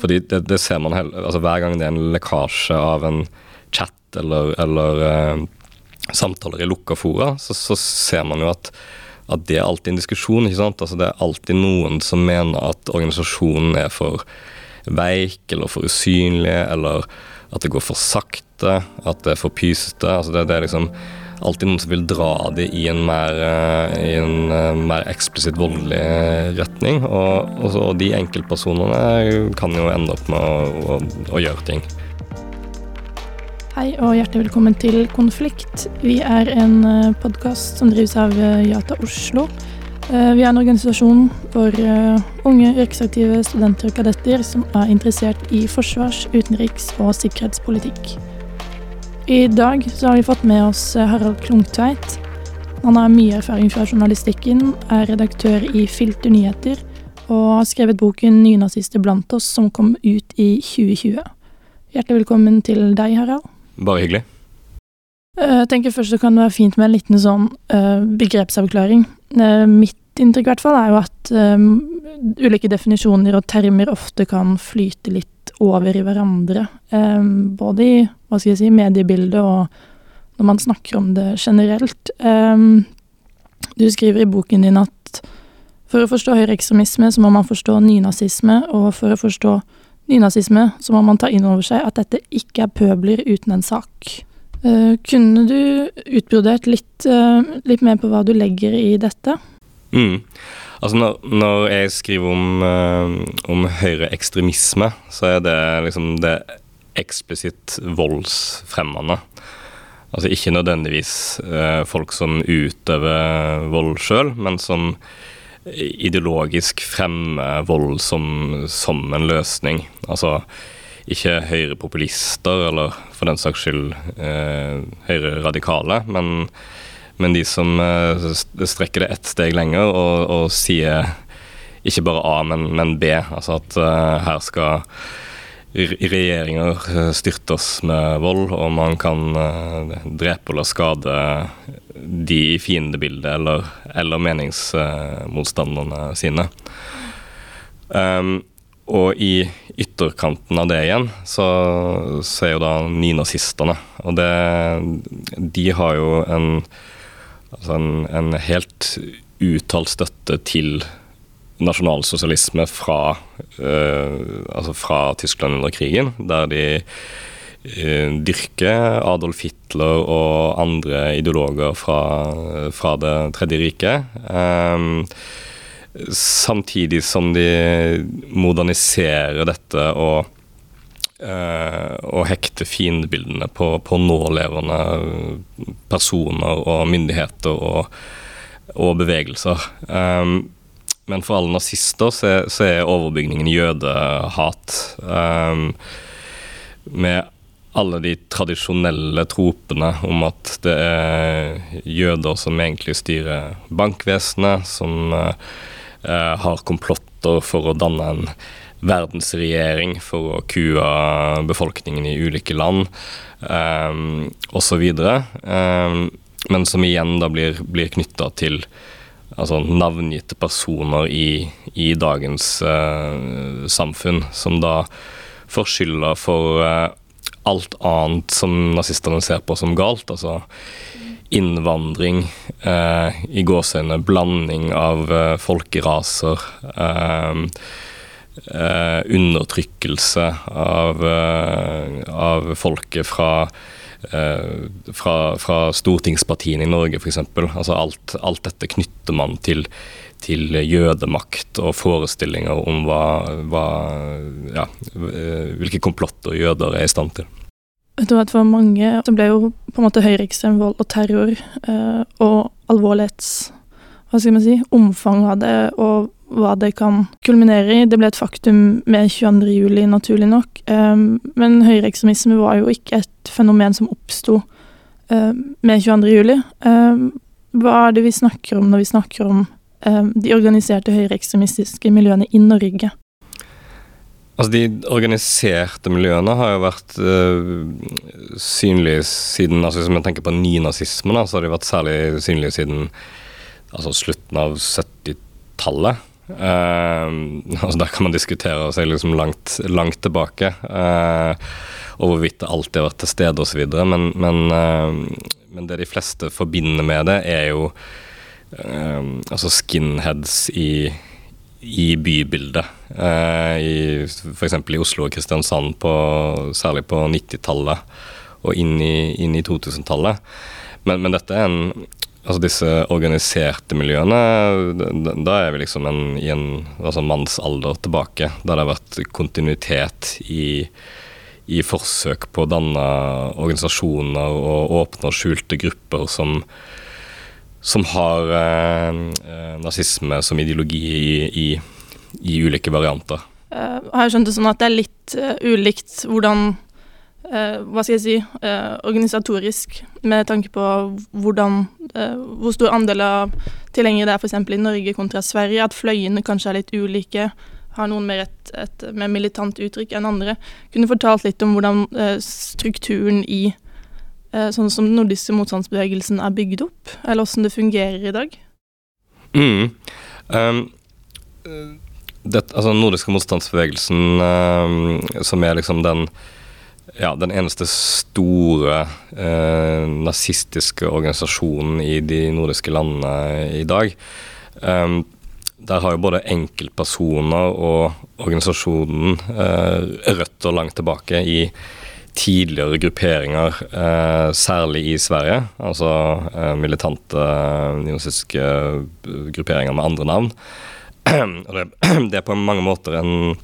Fordi det, det ser man heller, altså Hver gang det er en lekkasje av en chat eller, eller uh, samtaler i lukka fora, så, så, ser man jo at, at det er alltid en diskusjon. ikke sant? Altså Det er alltid noen som mener at organisasjonen er for veik eller for usynlig, eller at det går for sakte, at det er for pysete. altså det, det er liksom alltid noen som vil dra det i en mer, eh, i en eh, mer eksplisitt voldelig retning. Og, og, og, de enkeltpersonene kan jo ende opp med å, å, å gjøre ting. Hei og hjertelig velkommen til Konflikt. Vi er en eh, podkast som drives av Jata Oslo. Vi er en organisasjon for unge yrkesaktive studenter og kadetter som er interessert i forsvars-, utenriks- og sikkerhetspolitikk. I dag så har vi fått med oss eh, Harald Klungtveit. Han har mye erfaring fra journalistikken, er redaktør i Filter nyheter og har skrevet boken 'Nynazister blant oss', som kom ut i 2020. Hjertelig velkommen til deg, Harald. Bare hyggelig. Eh, jeg tenker Først så kan det være fint med en liten sånn uh, begrepsavklaring. Uh, inntrykk i hvert fall er jo at um, ulike definisjoner og termer ofte kan flyte litt over i hverandre. Um, både i hva skal jeg si, mediebildet og når man snakker om det generelt. Um, du skriver i boken din at for å forstå høyreekstremisme så må man forstå nynazisme, og for å forstå nynazisme så må man ta inn over seg at dette ikke er pøbler uten en sak. Uh, kunne du utbrodert litt, uh, litt mer på hva du legger i dette? Mm. Altså når, når, jeg skriver om, uh, om høyreekstremisme, så er det liksom det eksplisitt voldsfremmende. Altså ikke nødvendigvis uh, folk som utøver vold sjøl, men som ideologisk fremmer vold som, som en løsning. Altså ikke høyrepopulister, eller for den saks skyld uh, høyreradikale, men men de som eh, strekker det ett steg lenger og, og, sier ikke bare A, men, men B, altså at uh, her skal regjeringer eh, styrtes med vold, og man kan drepe eller skade de i fiendebildet eller, eller meningsmotstanderne sine. Um, og i ytterkanten av det igjen, så, så er jo da nynazistene. Og det De har jo en altså en, en helt uttalt støtte til nasjonalsosialisme fra, uh, altså fra Tyskland under krigen, der de uh, dyrker Adolf Hitler og andre ideologer fra, fra Det tredje riket. Um, samtidig som de moderniserer dette og og hekte fiendebildene på, på, nålevende personer og myndigheter og, og bevegelser. Um, men for alle nazister så er, så er overbygningen jødehat. Um, med alle de tradisjonelle tropene om at det er jøder som egentlig styrer bankvesenet, som uh, har komplotter for å danne en verdensregjering for å kue befolkningen i ulike land um, osv. Um, men som igjen da blir, blir knytta til altså navngitte personer i, i dagens uh, samfunn, som da får skylda for uh, alt annet som nazistene ser på som galt. altså innvandring, uh, i gåseøyne blanding av uh, folkeraser. Uh, eh, undertrykkelse av, eh, av folket fra, eh, fra, fra stortingspartiene i Norge, f.eks. Altså alt, alt dette knytter man til, til jødemakt og forestillinger om hva, hva, ja, eh, hvilke komplotter jøder er i stand til. Vet du For mange så ble jo på en måte høyreekstrem vold og terror eh, og alvorlighets... Hva skal man si? Omfanget av det og hva det kan kulminere i. Det ble et faktum med 22. juli, naturlig nok. Um, men høyreekstremisme var jo ikke et fenomen som oppsto uh, med 22. juli. Um, hva er det vi snakker om når vi snakker om de organiserte høyreekstremistiske miljøene i Norge? Altså De organiserte miljøene har jo vært uh, synlige siden altså Hvis man tenker på nynazismen, så har de vært særlig synlige siden altså slutten av 70-tallet. altså Der kan man diskutere seg liksom langt, langt tilbake. og hvorvidt det alltid har vært til stede osv. Men, men, men det de fleste forbinder med det, er jo altså skinheads i i bybildet. Uh, F.eks. i Oslo og Kristiansand, på, særlig på 90-tallet og inn i, i 2000-tallet. Men, men, dette er en Altså disse organiserte miljøene, da er vi liksom en, i en altså mannsalder tilbake. Da det har vært kontinuitet i, i forsøk på å danne organisasjoner og åpne og skjulte grupper som som har eh, eh, nazisme som ideologi i, i, i ulike varianter. Uh, har jeg skjønt det sånn at det er litt uh, ulikt hvordan uh, Hva skal jeg si Organisatorisk, med tanke på hvordan Hvor stor andel av tilhengere det er f.eks. i Norge kontra Sverige. At fløyene kanskje er litt ulike. Har noen mer et, et mer militant uttrykk enn andre. Kunne fortalt litt om hvordan strukturen i Eh, sånn som den nordiske motstandsbevegelsen er bygd opp, eller åssen det fungerer i dag? Mm. Um, det, altså den nordiske motstandsbevegelsen, um, som er liksom den ja, den eneste store eh, nazistiske organisasjonen i de nordiske landene i dag. Um, der har jo både enkeltpersoner og organisasjonen eh, røtter langt tilbake i tidligere grupperinger, eh, særlig i Sverige. Altså eh, militante nynazistiske nazistiske grupperinger med andre navn. Og det, det, er på mange måter en,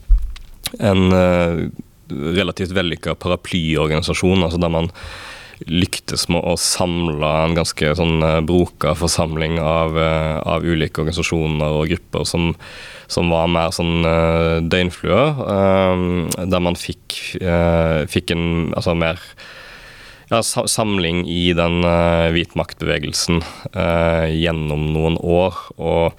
en eh, relativt vellykka paraplyorganisasjon, altså der man lyktes med å samle en ganske sånn eh, broka forsamling av, eh, av ulike organisasjoner og grupper som, som var mer sånn uh, døgnfluer. der man fikk, fikk en altså mer ja, samling i den hvitmaktbevegelsen gjennom noen år. og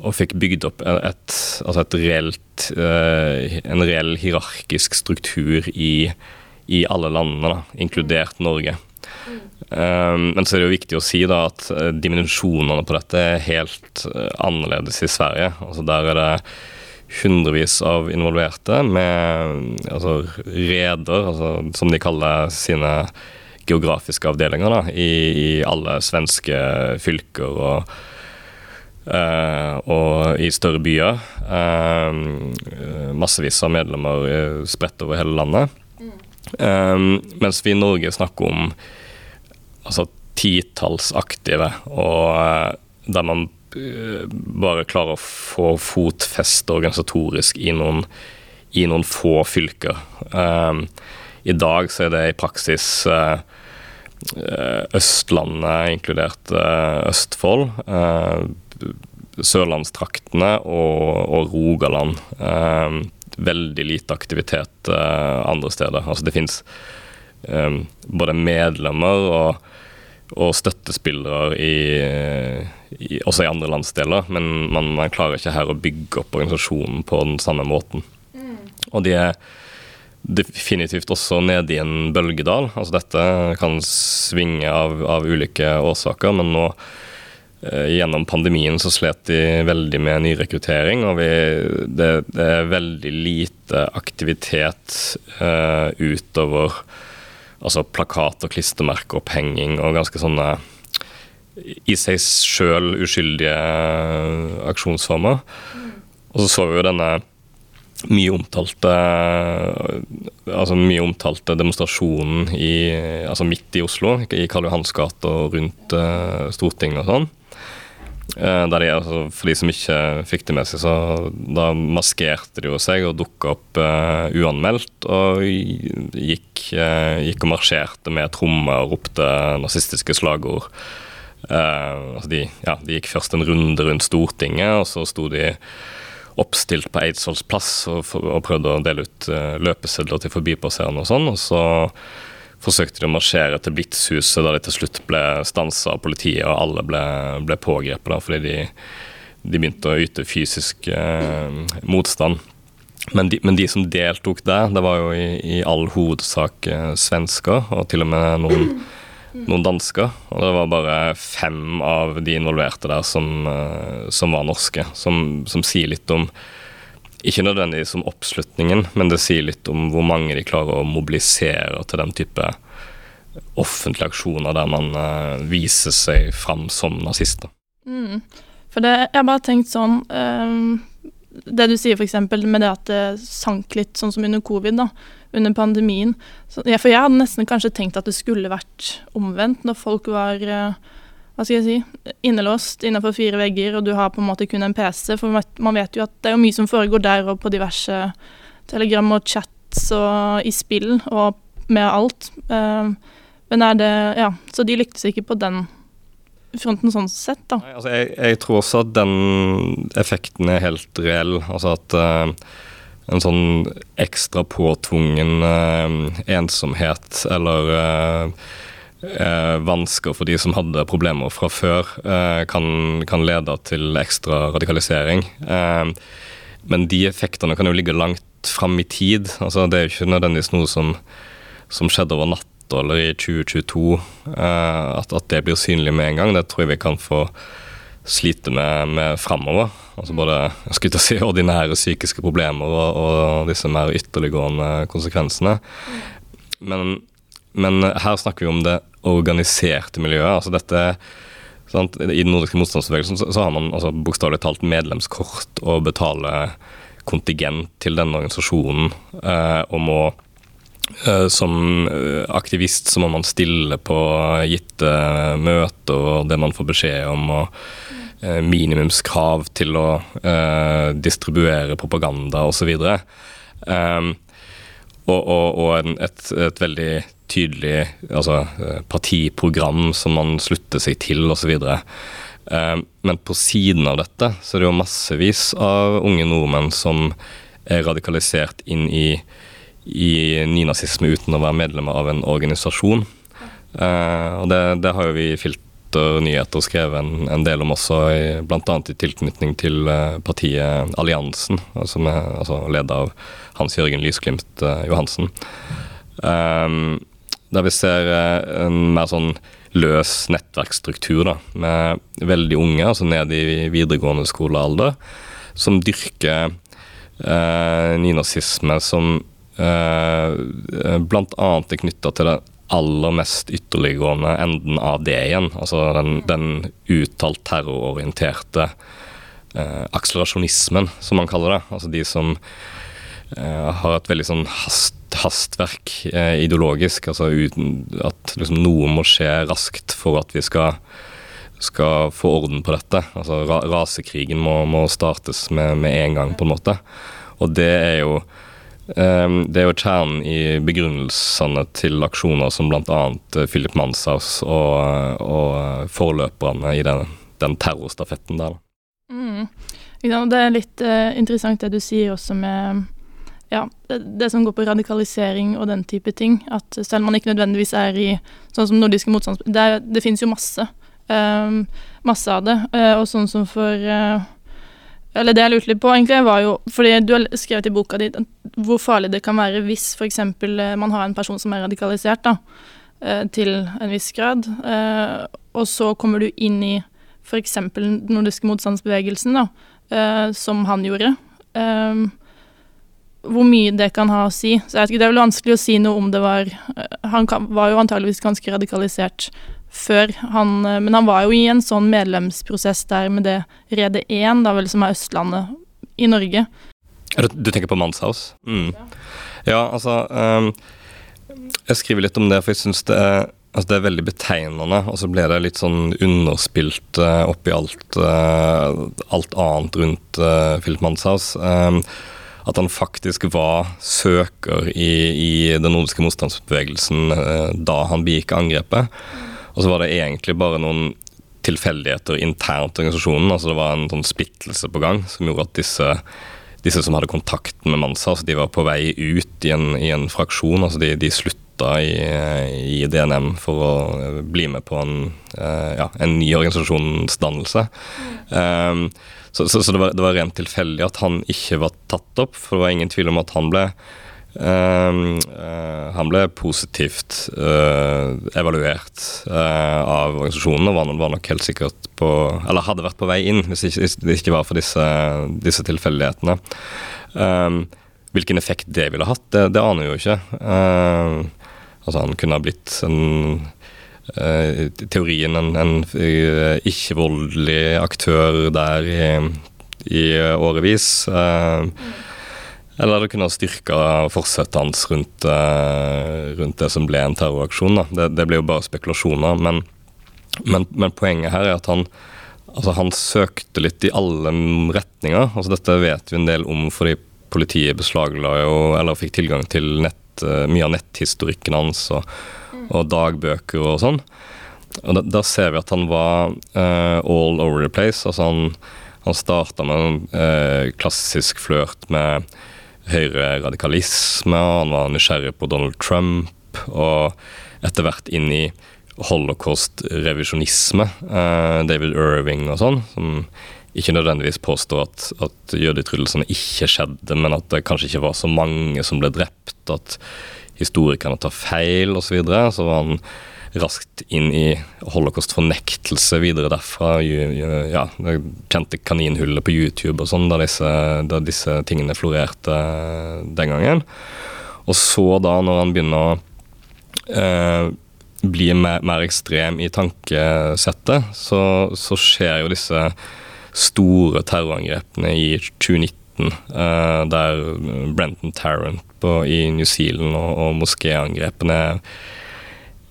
og fikk bygd opp et, altså et reelt, en reell hierarkisk struktur i i alle landene, da, inkludert Norge. Um, men så er det jo viktig å si da at uh, dimensjonene på dette er helt annerledes i Sverige. Altså Der er det hundrevis av involverte med altså, reder, altså, som de kaller sine geografiske avdelinger, da, i, i alle svenske fylker og, uh, og i større byer. massevis av medlemmer spredt over hele landet. Um, mens vi i Norge snakker om altså, titalls aktive, og uh, der man uh, bare klarer å få fotfeste organisatorisk i noen, i noen få fylker. Um, I dag så er det i praksis uh, Østlandet, inkludert Østfold. Sørlandstraktene og, og Rogaland. Veldig lite aktivitet andre steder. Altså det fins både medlemmer og, og støttespillere i, i, også i andre landsdeler, men man, man, klarer ikke her å bygge opp organisasjonen på den samme måten. Mm. Og de er definitivt også nede i en bølgedal. Altså dette kan svinge av, av ulike årsaker, men nå Eh, gjennom pandemien så slet de veldig med nyrekruttering, og vi, det, det, er veldig lite aktivitet uh, utover altså plakat og klistremerkeopphenging og ganske sånne i seg sjøl uskyldige aksjonsformer. Og så så vi jo denne mye omtalte altså mye omtalte demonstrasjonen i, altså midt i Oslo, i Karl Johans gate og rundt uh, Stortinget og sånn. Eh, der de, altså, for de som ikke fikk det med seg, så da maskerte de jo seg og dukka opp uh, uanmeldt. Og gikk, gikk, og marsjerte med trommer og ropte nazistiske slagord. Altså de, ja, de, gikk først en runde rundt Stortinget, og så sto de oppstilt på Eidsvolls plass og, og, prøvde å dele ut løpesedler til forbipasserende og sånn. Og så forsøkte de å marsjere til Blitzhuset, da de til slutt ble stansa av politiet, og alle ble, ble pågrepet da, fordi de, de, begynte å yte fysisk uh, motstand. Men de, men de, som deltok der, det var jo i, i all hovedsak uh, svensker, og til og med noen noen dansker. Og det var bare fem av de involverte der som, eh, som var norske. Som, som, sier litt om Ikke nødvendigvis om oppslutningen, men det sier litt om hvor mange de klarer å mobilisere til den type offentlige aksjoner der man uh, viser seg fram som nazister. Mm. For det, jeg har bare tenkt sånn um, Det du sier f.eks. med det at det sank litt, sånn som under covid. da under pandemien. Så, ja, for jeg hadde nesten kanskje tenkt at det skulle vært omvendt, når folk var uh, hva skal jeg si, innelåst innenfor fire vegger, og du har på en måte kun en PC. For man vet jo at det er jo mye som foregår der og på diverse telegram og chats og i spill og med alt. Uh, men er det Ja, så de lyktes ikke på den fronten sånn sett, da. Nei, altså jeg, jeg, tror også at den effekten er helt reell. Altså at uh, en sånn ekstra påtvungen eh, ensomhet eller eh, eh, vansker for de som hadde problemer fra før, kan, kan, lede til ekstra radikalisering. men de effektene kan jo ligge langt fram i tid. Altså, det er jo ikke nødvendigvis noe som, som skjedde over natta eller i 2022, at, at, det blir synlig med en gang. Det tror jeg vi kan få sliter med, med framover. Altså både jeg skulle si, ordinære psykiske problemer og, og disse mer ytterliggående konsekvensene. Men, men, her snakker vi om det organiserte miljøet. altså dette sant? I den nordiske motstandsbevegelsen så, så har man altså, bokstavelig talt medlemskort og betaler kontingent til denne organisasjonen eh, og må eh, som aktivist så må man stille på gitte møter og det man får beskjed om. og minimumskrav til å uh, distribuere propaganda osv. Um, og, og, og en, et, et, veldig tydelig altså, eh, partiprogram som man slutter seg til osv. Um, men på siden av dette så er det jo massevis av unge nordmenn som er radikalisert inn i, i nynazisme uten å være medlemmer av en organisasjon. Uh, og det, det, har jo vi filt og nyheter skrevet en, en del om også, bl.a. i tilknytning til uh, partiet Alliansen, som er altså, ledet av Hans Jørgen Lysglimt uh, Johansen. Um, der vi ser uh, en mer sånn løs nettverksstruktur da, med veldig unge, altså ned i videregående skolealder, som dyrker nynazisme som uh, bl.a. er knytta til det aller mest ytterliggående enden av det igjen. Altså den, den uttalt terrororienterte eh, akselerasjonismen, som man kaller det. Altså de som eh, har et veldig sånn hast, hastverk eh, ideologisk. Altså uten at liksom, noe må skje raskt for at vi skal, skal få orden på dette. Altså ra Rasekrigen må, må startes med, med en gang, på en måte. Og det er jo det er jo kjernen i begrunnelsene til aksjoner som bl.a. Eh, Philip Manshaus og, og forløperne i den, den terrorstafetten der. Mm. Det er litt uh, interessant det du sier også med ja, det, som går på radikalisering og den type ting. At selv om man ikke nødvendigvis er i sånn som nordiske motstandspartier Det, det finnes jo masse. Um, masse av det. Og sånn som for uh, eller det jeg lurte litt på, egentlig, var jo Fordi du har skrevet i boka di hvor farlig det kan være hvis f.eks. Eh, man har en person som er radikalisert, da, eh, til en viss grad, eh, og så kommer du inn i f.eks. den nordiske motstandsbevegelsen, da, som han gjorde. Hvor mye det kan ha å si. Så jeg vet ikke, Det er vel vanskelig å si noe om det var Han var jo antageligvis ganske radikalisert før han eh, Men han var jo i en sånn medlemsprosess der med det Rede 1, da vel, som er Østlandet i Norge. Du tenker på Manshaus? Mm. Ja, altså um, Jeg skriver litt om det, for jeg syns det er Altså Det er veldig betegnende, og så ble det litt sånn underspilt uh, oppi alt, uh, alt annet rundt uh, Philip Manshaus. Um, at han faktisk var søker i, i den nordiske motstandsbevegelsen uh, da han begikk angrepet. Og så var det egentlig bare noen tilfeldigheter internt i organisasjonen. altså Det var en sånn splittelse på gang som gjorde at disse, disse som hadde kontakt med Mansa, altså de var på vei ut i en, i en fraksjon. altså De, de slutta i, i, DNM for å bli med på en, uh, ja, en ny organisasjonsdannelse. Um, så, så, så det, var, det, var, rent tilfeldig at han ikke var tatt opp, for det var ingen tvil om at han ble han ble positivt uh, evaluert av organisasjonen og var, var, nok helt sikkert på Eller hadde vært på vei inn, hvis, det ikke var for disse, disse tilfeldighetene. hvilken effekt det ville hatt, det, det aner vi jo ikke. altså Han kunne ha blitt en teorien en, en ikke-voldelig aktør der i, i årevis. Uh, eller det kunne ha styrka forsettet hans rundt, uh, rundt, det som ble en terroraksjon. Det, det, blir jo bare spekulasjoner. Men, men, men, poenget her er at han, altså han søkte litt i alle retninger. Altså dette vet vi en del om fordi politiet beslagla jo, eller fikk tilgang til nett, uh, mye av netthistorikken hans og, og dagbøker og sånn. Og da, da, ser vi at han var uh, all over the place. Altså han, han starta med en klassisk flørt med høyreradikalisme, han var nysgjerrig på Donald Trump, og etter hvert inn i holocaust-revisjonisme. eh, David Irving og sånn, som ikke nødvendigvis påstår at, at jødeutrydelsene ikke skjedde, men at det kanskje ikke var så mange som ble drept, at historikerne tar feil osv. Så, videre. så var han raskt inn i holocaust-fornektelse videre derfra. Ja, det kjente kaninhullet på YouTube og sånn, da, da, disse tingene florerte den gangen. Og så da, når han begynner å eh, bli mer, mer, ekstrem i tankesettet, så, så, skjer jo disse store terrorangrepene i 2019, eh, der Brenton Tarrant på, i New Zealand og, og moskéangrepene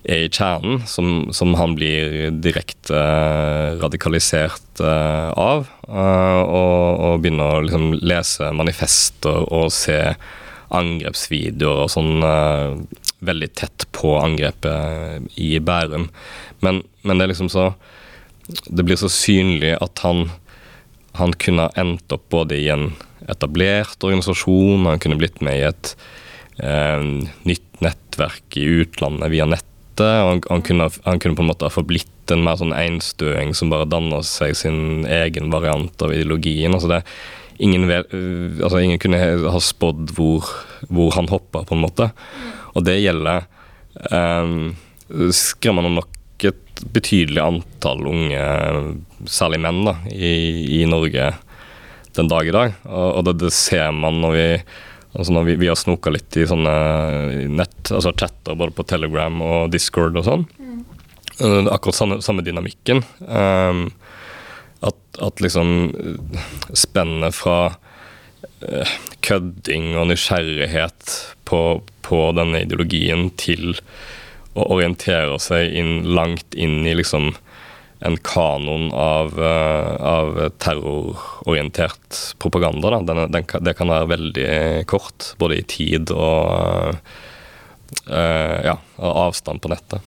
i kjernen, som, som han blir direkte uh, radikalisert uh, av. Uh, og, og, begynner å liksom, lese manifester og se angrepsvideoer og sånn veldig tett på angrepet i Bærum. Men, men, det er liksom så Det blir så synlig at han, han kunne endt opp både i en etablert organisasjon, han kunne blitt med i et nytt nettverk i utlandet via nett måte. Og han, han, kunne, han, kunne, på en måte ha forblitt en mer sånn einstøing som bare danner seg sin egen variant av ideologien. altså det Ingen, altså ingen kunne ha spådd hvor, hvor, han hoppa, på en måte. Og det gjelder um, skremmende nok et betydelig antall unge, særlig menn, da, i, i Norge den dag i dag. Og, og det, det, ser man når vi Altså når vi, vi har snoka litt i sånne nett, altså chatter både på Telegram og Discord og sånn. Mm. Akkurat samme, samme dynamikken. Um, at, at, liksom spennet fra uh, kødding og nysgjerrighet på, på, denne ideologien til å orientere seg inn, langt inn i liksom en kanon av, uh, av terrororientert propaganda. Den, den, det kan være veldig kort, både i tid og uh, ja, avstand på nettet.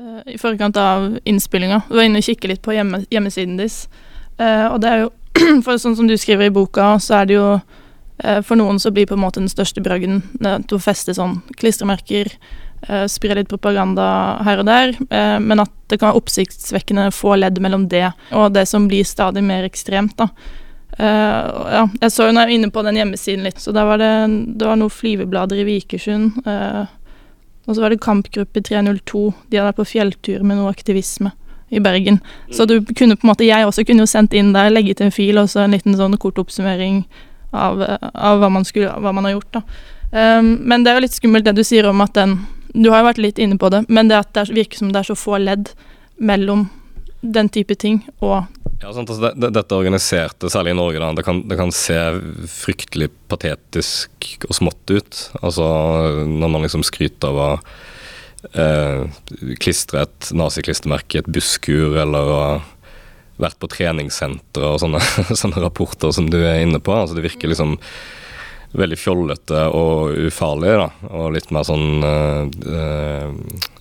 Uh, I forkant av innspillinga, du var inne og kikket litt på hjemme, hjemmesiden deres. og det er jo, for sånn som du skriver i boka, så er det jo for noen så blir på en måte den største bragden å feste sånn klistremerker uh, spre litt propaganda her og der, uh, men at det kan være oppsiktsvekkende få ledd mellom det og det som blir stadig mer ekstremt, da. Uh, ja, jeg så jo når jeg var inne på den hjemmesiden litt, så der var det, det var noen flyveblader i Vikersund. og så var det Kampgruppe 302. De hadde vært på fjelltur med noe aktivisme i Bergen. Så du kunne på en måte, jeg også kunne jo sendt inn der, legge til en fil og så en liten sånn kort oppsummering av, av hva, man skulle, hva, man har gjort, da. Um, men det er jo litt skummelt det du sier om at den du har jo vært litt inne på det, men det at det virker som det er så få ledd mellom den type ting og ja, sant, altså det, det, Dette organiserte, særlig i Norge, da, det kan, det kan, se fryktelig patetisk og smått ut. Altså når man liksom skryter av å eh, klistre et naziklistremerke i et busskur, eller å vært på treningssentre og sånne, sånne rapporter som du er inne på. Altså det virker liksom veldig fjollete og ufarlig. da, Og litt mer sånn uh,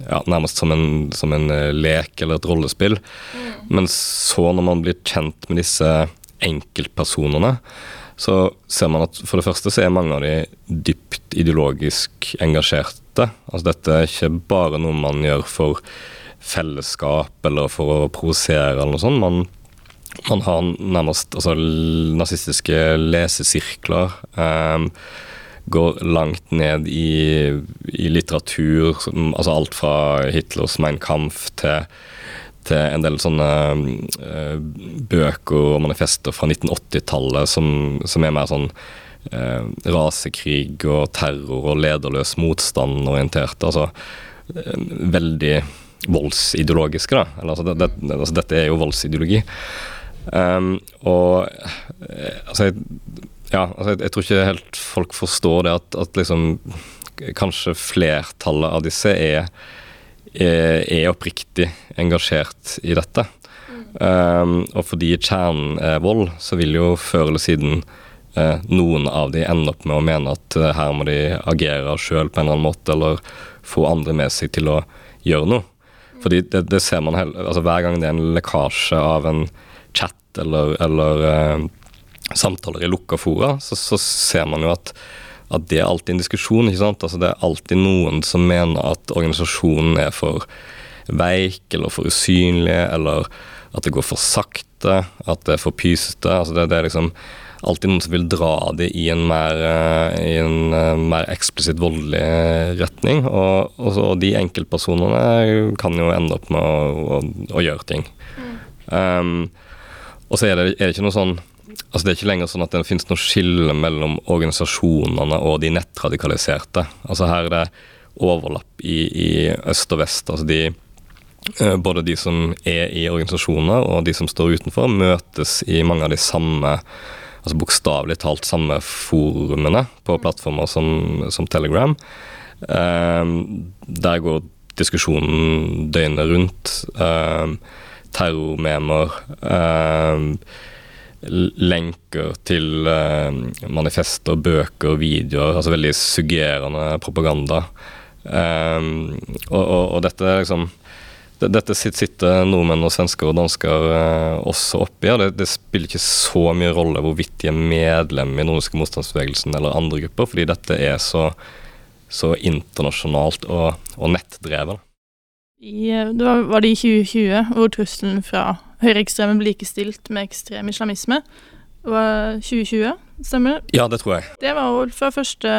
ja, Nærmest som en, som en, eh, lek eller et rollespill. Mm. Men så, når man blir kjent med disse enkeltpersonene, så ser man at for det første så er mange av de dypt ideologisk engasjerte. Altså dette er ikke bare noe man gjør for fellesskap eller for å provosere eller noe sånt. Man man har nærmest altså, nazistiske lesesirkler. Um, går langt ned i, i litteratur, som, altså alt fra Hitlers Mein Kampf til, til en del sånne uh, bøker og manifester fra 1980-tallet som, som, er mer sånn uh, rasekrig og terror og lederløs motstand orientert. Altså uh, veldig voldsideologiske, da. Eller, altså, det, det, altså, dette er jo voldsideologi. Um, og altså, ja, altså jeg, jeg, tror ikke helt folk forstår det at, at liksom Kanskje flertallet av disse er, er, er oppriktig engasjert i dette. Um, og fordi kjernen er vold, så vil jo før eller siden uh, noen av de ende opp med å mene at uh, her må de agere sjøl på en eller annen måte, eller få andre med seg til å gjøre noe. Mm. Fordi det, det ser man heller, altså Hver gang det er en lekkasje av en chat eller, eller uh, samtaler i lukka fora, så, så ser man jo at, at, det er alltid en diskusjon. ikke sant? Altså Det er alltid noen som mener at organisasjonen er for veik eller for usynlig, eller at det går for sakte, at det er for pysete. Altså det, det, er liksom alltid noen som vil dra det i en mer, eh, i en eh, mer eksplisitt voldelig retning. Og, og, og, de enkeltpersonene kan jo ende opp med å, å, å gjøre ting. Mm. Um, og så er det, er det ikke noe sånn Altså Det er ikke lenger sånn at det finnes noe skille mellom organisasjonene og de nettradikaliserte. Altså Her er det overlapp i, i øst og vest. Altså de, eh, både de som er i organisasjoner og de som står utenfor, møtes i mange av de samme altså bokstavelig talt samme forumene på plattformer som, som Telegram. Um, der går diskusjonen døgnet rundt. Um, terrormemer. Um, lenker til uh, manifester, bøker, videoer. Altså veldig suggerende propaganda. Um, og, og, og, dette liksom Dette sitter nordmenn og svensker og dansker uh, også oppi. det, det, spiller ikke så mye rolle hvorvidt de er medlem i nordiske motstandsbevegelsen eller andre grupper, fordi dette er så, så internasjonalt og, og nettdrevet. I, det var, var, det i 2020 hvor trusselen fra høyreekstreme ble likestilt med ekstrem islamisme. Det var 2020, stemmer det? Ja, det tror jeg. Det var jo fra første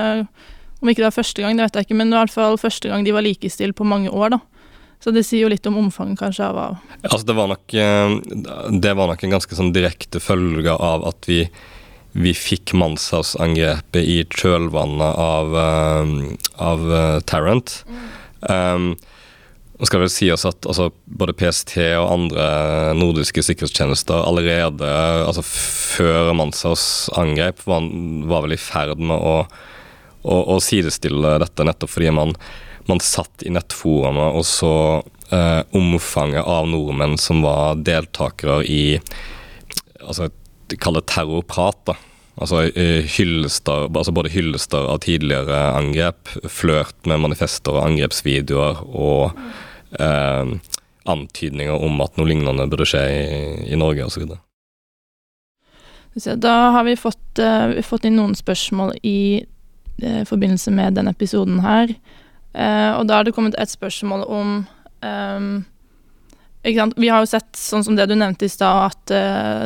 Om ikke det var første gang, det vet jeg ikke, men i hvert fall første gang de var likestilt på mange år, da. Så det sier jo litt om omfanget kanskje av Altså, det var nok, eh, det var nok en ganske sånn direkte følge av at vi vi fikk Manshaus-angrepet i kjølvannet av, uh, av Tarrant. Mm. Um, nå skal vel si oss at altså, både PST og andre nordiske sikkerhetstjenester allerede altså, før Manshaus angrep var, var, vel i ferd med å, å, å sidestille dette, nettopp fordi man, man satt i nettforumet og så eh, omfanget av nordmenn som var deltakere i altså, Kall terrorprat. da Altså hyllester, altså både hyllester av tidligere angrep, flørt med manifester og angrepsvideoer og eh, antydninger om at noe lignende burde skje i, i Norge osv. Da har vi fått, uh, fått, inn noen spørsmål i uh, forbindelse med denne episoden her. Uh, og da har det kommet et spørsmål om um, Vi har jo sett, sånn som det du nevnte i stad, at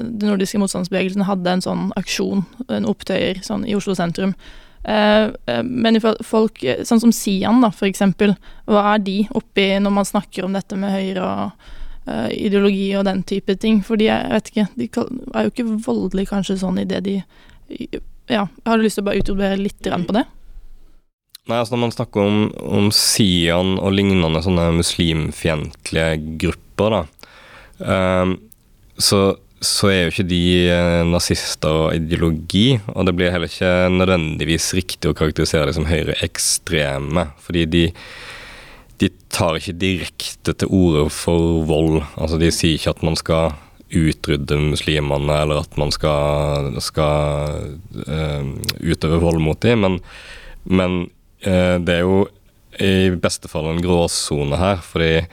den nordiske motstandsbevegelsen hadde en sånn aksjon, en opptøyer, sånn i Oslo sentrum. Eh, eh, men folk, eh, sånn som Sian, da, eksempel, hva er de oppi når man snakker om dette med høyre og ideologi og den type ting? For de, jeg vet ikke, de er jo ikke voldelige kanskje sånn i det de Ja, har du lyst til å bare utbrodere litt på det? Nei, altså Når man snakker om, om Sian og lignende sånne muslimfiendtlige grupper, da, så så er jo ikke de eh, nazister og ideologi, og det blir heller ikke nødvendigvis riktig å karakterisere dem som høyreekstreme, fordi de, de tar ikke direkte til orde for vold. Altså De sier ikke at man skal utrydde muslimene, eller at man skal, skal uh, utøve vold mot dem, men, men uh, det er jo i beste fall en gråsone her, fordi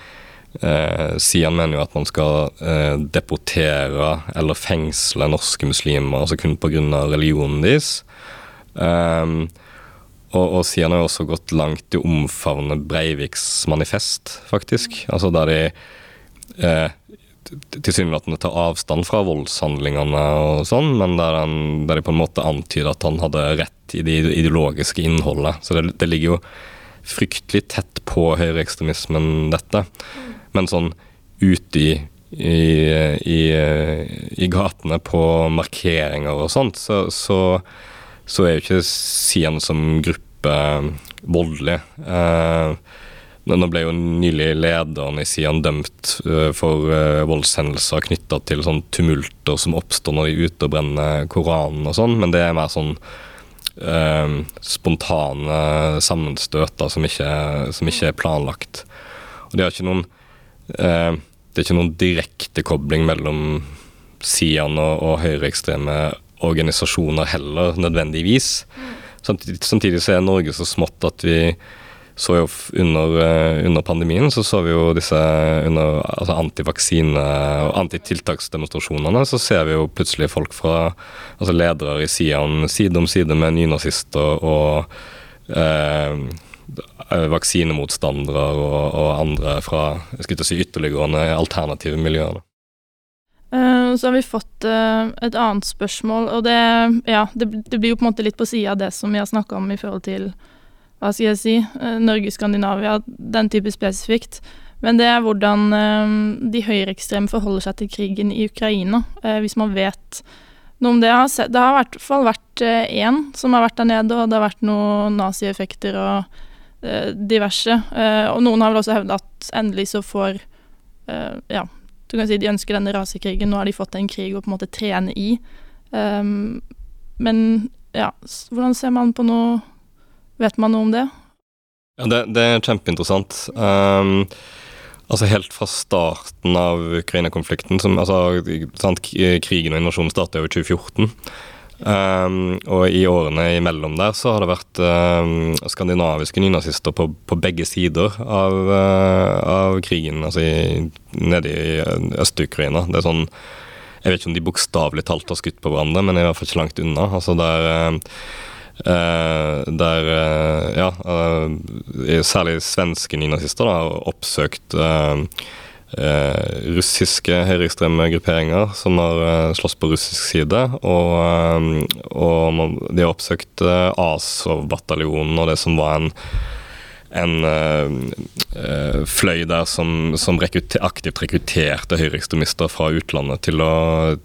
Eh, Sian mener jo at man skal eh, deportere eller fengsle norske muslimer altså kun pga. religionen deres. Um, og, og Sian har jo også gått langt i å omfavne Breiviks manifest, faktisk. Altså der de eh, tilsynelatende tar avstand fra voldshandlingene og sånn, men der, han, der de på en måte antyder at han hadde rett i det ideologiske innholdet. Så det, det ligger jo fryktelig tett på høyreekstremismen, dette. Men sånn ute i, i, i, i gatene på markeringer og sånt, så, så, så er jo ikke Sian som gruppe voldelig. Eh, nå ble jo nylig lederen i Sian dømt uh, for uh, voldshendelser knytta til sånn tumulter som oppstår når de ute og brenner Koranen og sånn, men det er mer sånn uh, spontane sammenstøter som ikke, som ikke, er planlagt. Og det er ikke noen det er ikke noen direkte kobling mellom Sian og, og høyreekstreme organisasjoner heller, nødvendigvis. Samtidig, samtidig så er Norge så smått at vi så jo under, eh, under, pandemien så så vi jo disse under altså antivaksine- og antitiltaksdemonstrasjonene, så ser vi jo plutselig folk fra altså ledere i Sian side om side med nynazister og eh, vaksinemotstandere og, og, andre fra si, ytterliggående alternative miljøer. Uh, så har vi fått uh, et annet spørsmål, og det, ja, det, det, blir jo på en måte litt på sida av det som vi har snakka om i forhold til hva skal jeg si, eh, Norge, Skandinavia, den type spesifikt. Men det er hvordan eh, de høyreekstreme forholder seg til krigen i Ukraina, eh, hvis man vet noe om det. Det har i hvert fall vært én som har vært der nede, og det har vært noen nazieffekter og diverse. Og noen har vel også hevda at endelig så får Ja, du kan si de ønsker denne rasekrigen, nå har de fått en krig å på en måte trene i. Men ja, hvordan ser man på noe Vet man noe om det? Ja, det, det er kjempeinteressant. Um, altså Helt fra starten av Ukraina-konflikten altså, Krigen og invasjonen startet jo i 2014. Um, og i årene imellom der så har det vært um, skandinaviske nynazister på, på, begge sider av, uh, av krigen, altså i, nede i Øst-Ukraina. Det er sånn Jeg vet ikke om de bokstavelig talt har skutt på hverandre, men i hvert fall ikke langt unna. Altså der uh, der uh, ja, særlig svenske nynazister har oppsøkt russiske høyreekstreme grupperinger som har slåss på russisk side. Og, og de har oppsøkt Azov-bataljonen og det som var en en uh, fløy der som, som rekrutter, aktivt rekrutterte høyreekstremister fra utlandet til å,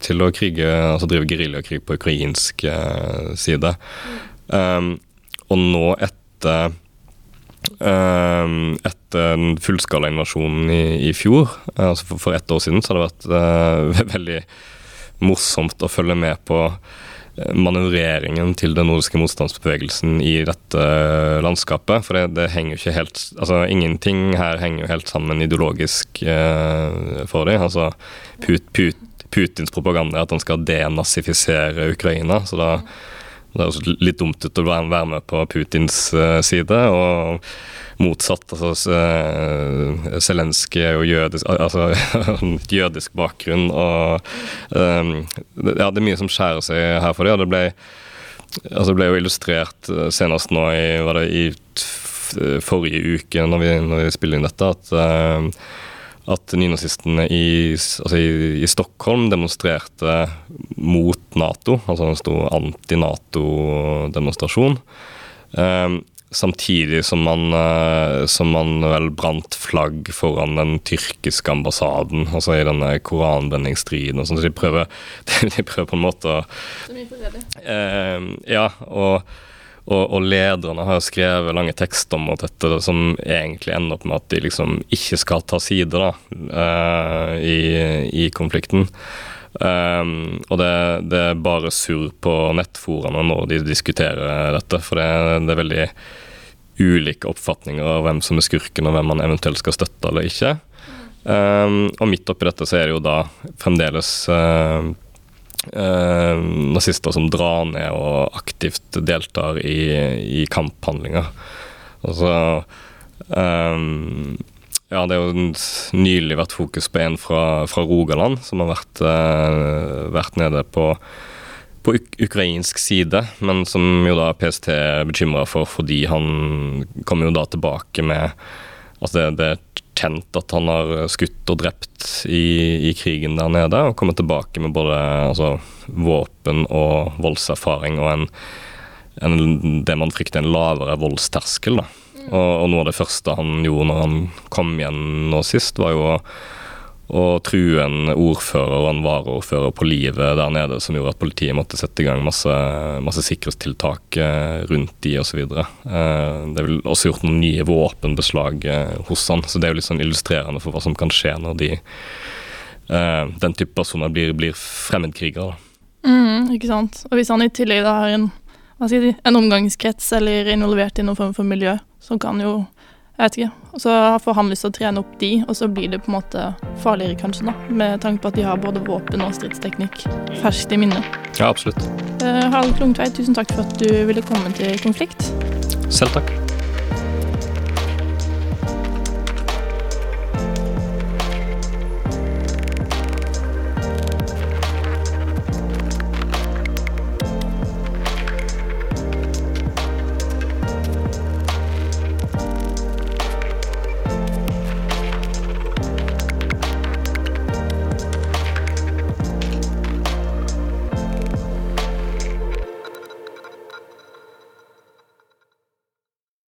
til å krige, altså drive geriljakrig på ukrainsk side. Um, og nå etter etter den fullskala invasjonen i, i fjor, altså for, for, ett år siden, så har det vært uh, veldig morsomt å følge med på eh, manøvreringen til den nordiske motstandsbevegelsen i dette landskapet. For det, det, henger jo ikke helt Altså, ingenting her henger jo helt sammen ideologisk uh, for dem. Altså, Put, Put, Putins propaganda er at han skal denazifisere Ukraina. så da det er også litt dumt ut å være med på Putins uh, side, og motsatt. altså uh, Zelenskyj er jo jødisk, altså, jødisk bakgrunn, og um, Ja, det er mye som skjærer seg her for dem. Det ble, altså, det ble jo illustrert senest nå i, var det i forrige uke, når vi, når vi spiller inn dette, at uh, at nynazistene i, altså i, i, Stockholm demonstrerte mot Nato, altså en stor anti-Nato-demonstrasjon. Eh, samtidig som man, eh, som man, vel brant flagg foran den tyrkiske ambassaden, altså i denne koranbrenningsstriden og sånn. Så de prøver, de prøver på en måte å eh, Ja, og og, og, lederne har skrevet lange tekster mot dette som egentlig ender opp med at de liksom ikke skal ta side da, uh, i, i, konflikten. Um, og det, det, er bare surr på nettforaene når de diskuterer dette, for det, det, er veldig ulike oppfatninger av hvem som er skurken, og hvem man eventuelt skal støtte eller ikke. Um, og midt oppi dette så er det jo da fremdeles uh, eh, nazister som drar ned og aktivt deltar i, i kamphandlinger. Altså eh, Ja, det har jo nylig vært fokus på en fra, fra Rogaland som har vært, eh, vært nede på på uk ukrainsk side, men som jo da PST er bekymra for fordi han kommer jo da tilbake med Altså det, det erkjent at han har skutt og drept i, i krigen der nede, og kommet tilbake med både altså, våpen og voldserfaring og en, en, det man frykter en lavere voldsterskel. da. Og, og, noe av det første han gjorde når han kom igjen nå sist, var jo å og true en ordfører og en varaordfører på livet der nede, som gjorde at politiet måtte sette i gang masse, masse sikkerhetstiltak eh, rundt de osv. Eh, det er vel også gjort noen nye våpenbeslag eh, hos han, så det er jo litt sånn illustrerende for hva som kan skje når de, den type personer blir, blir fremmedkrigere. Mm, ikke sant. Og hvis han i tillegg har en, en omgangskrets eller er involvert i noen form for miljø, så kan jo jeg vet ikke. Og så får han lyst til å trene opp de, og så blir det på en måte farligere, kanskje, da. Med tanke på at de har både våpen og stridsteknikk ferskt i minne. Ja, absolutt. Uh, Harald Klungtveit, tusen takk for at du ville komme til Konflikt. Selv takk.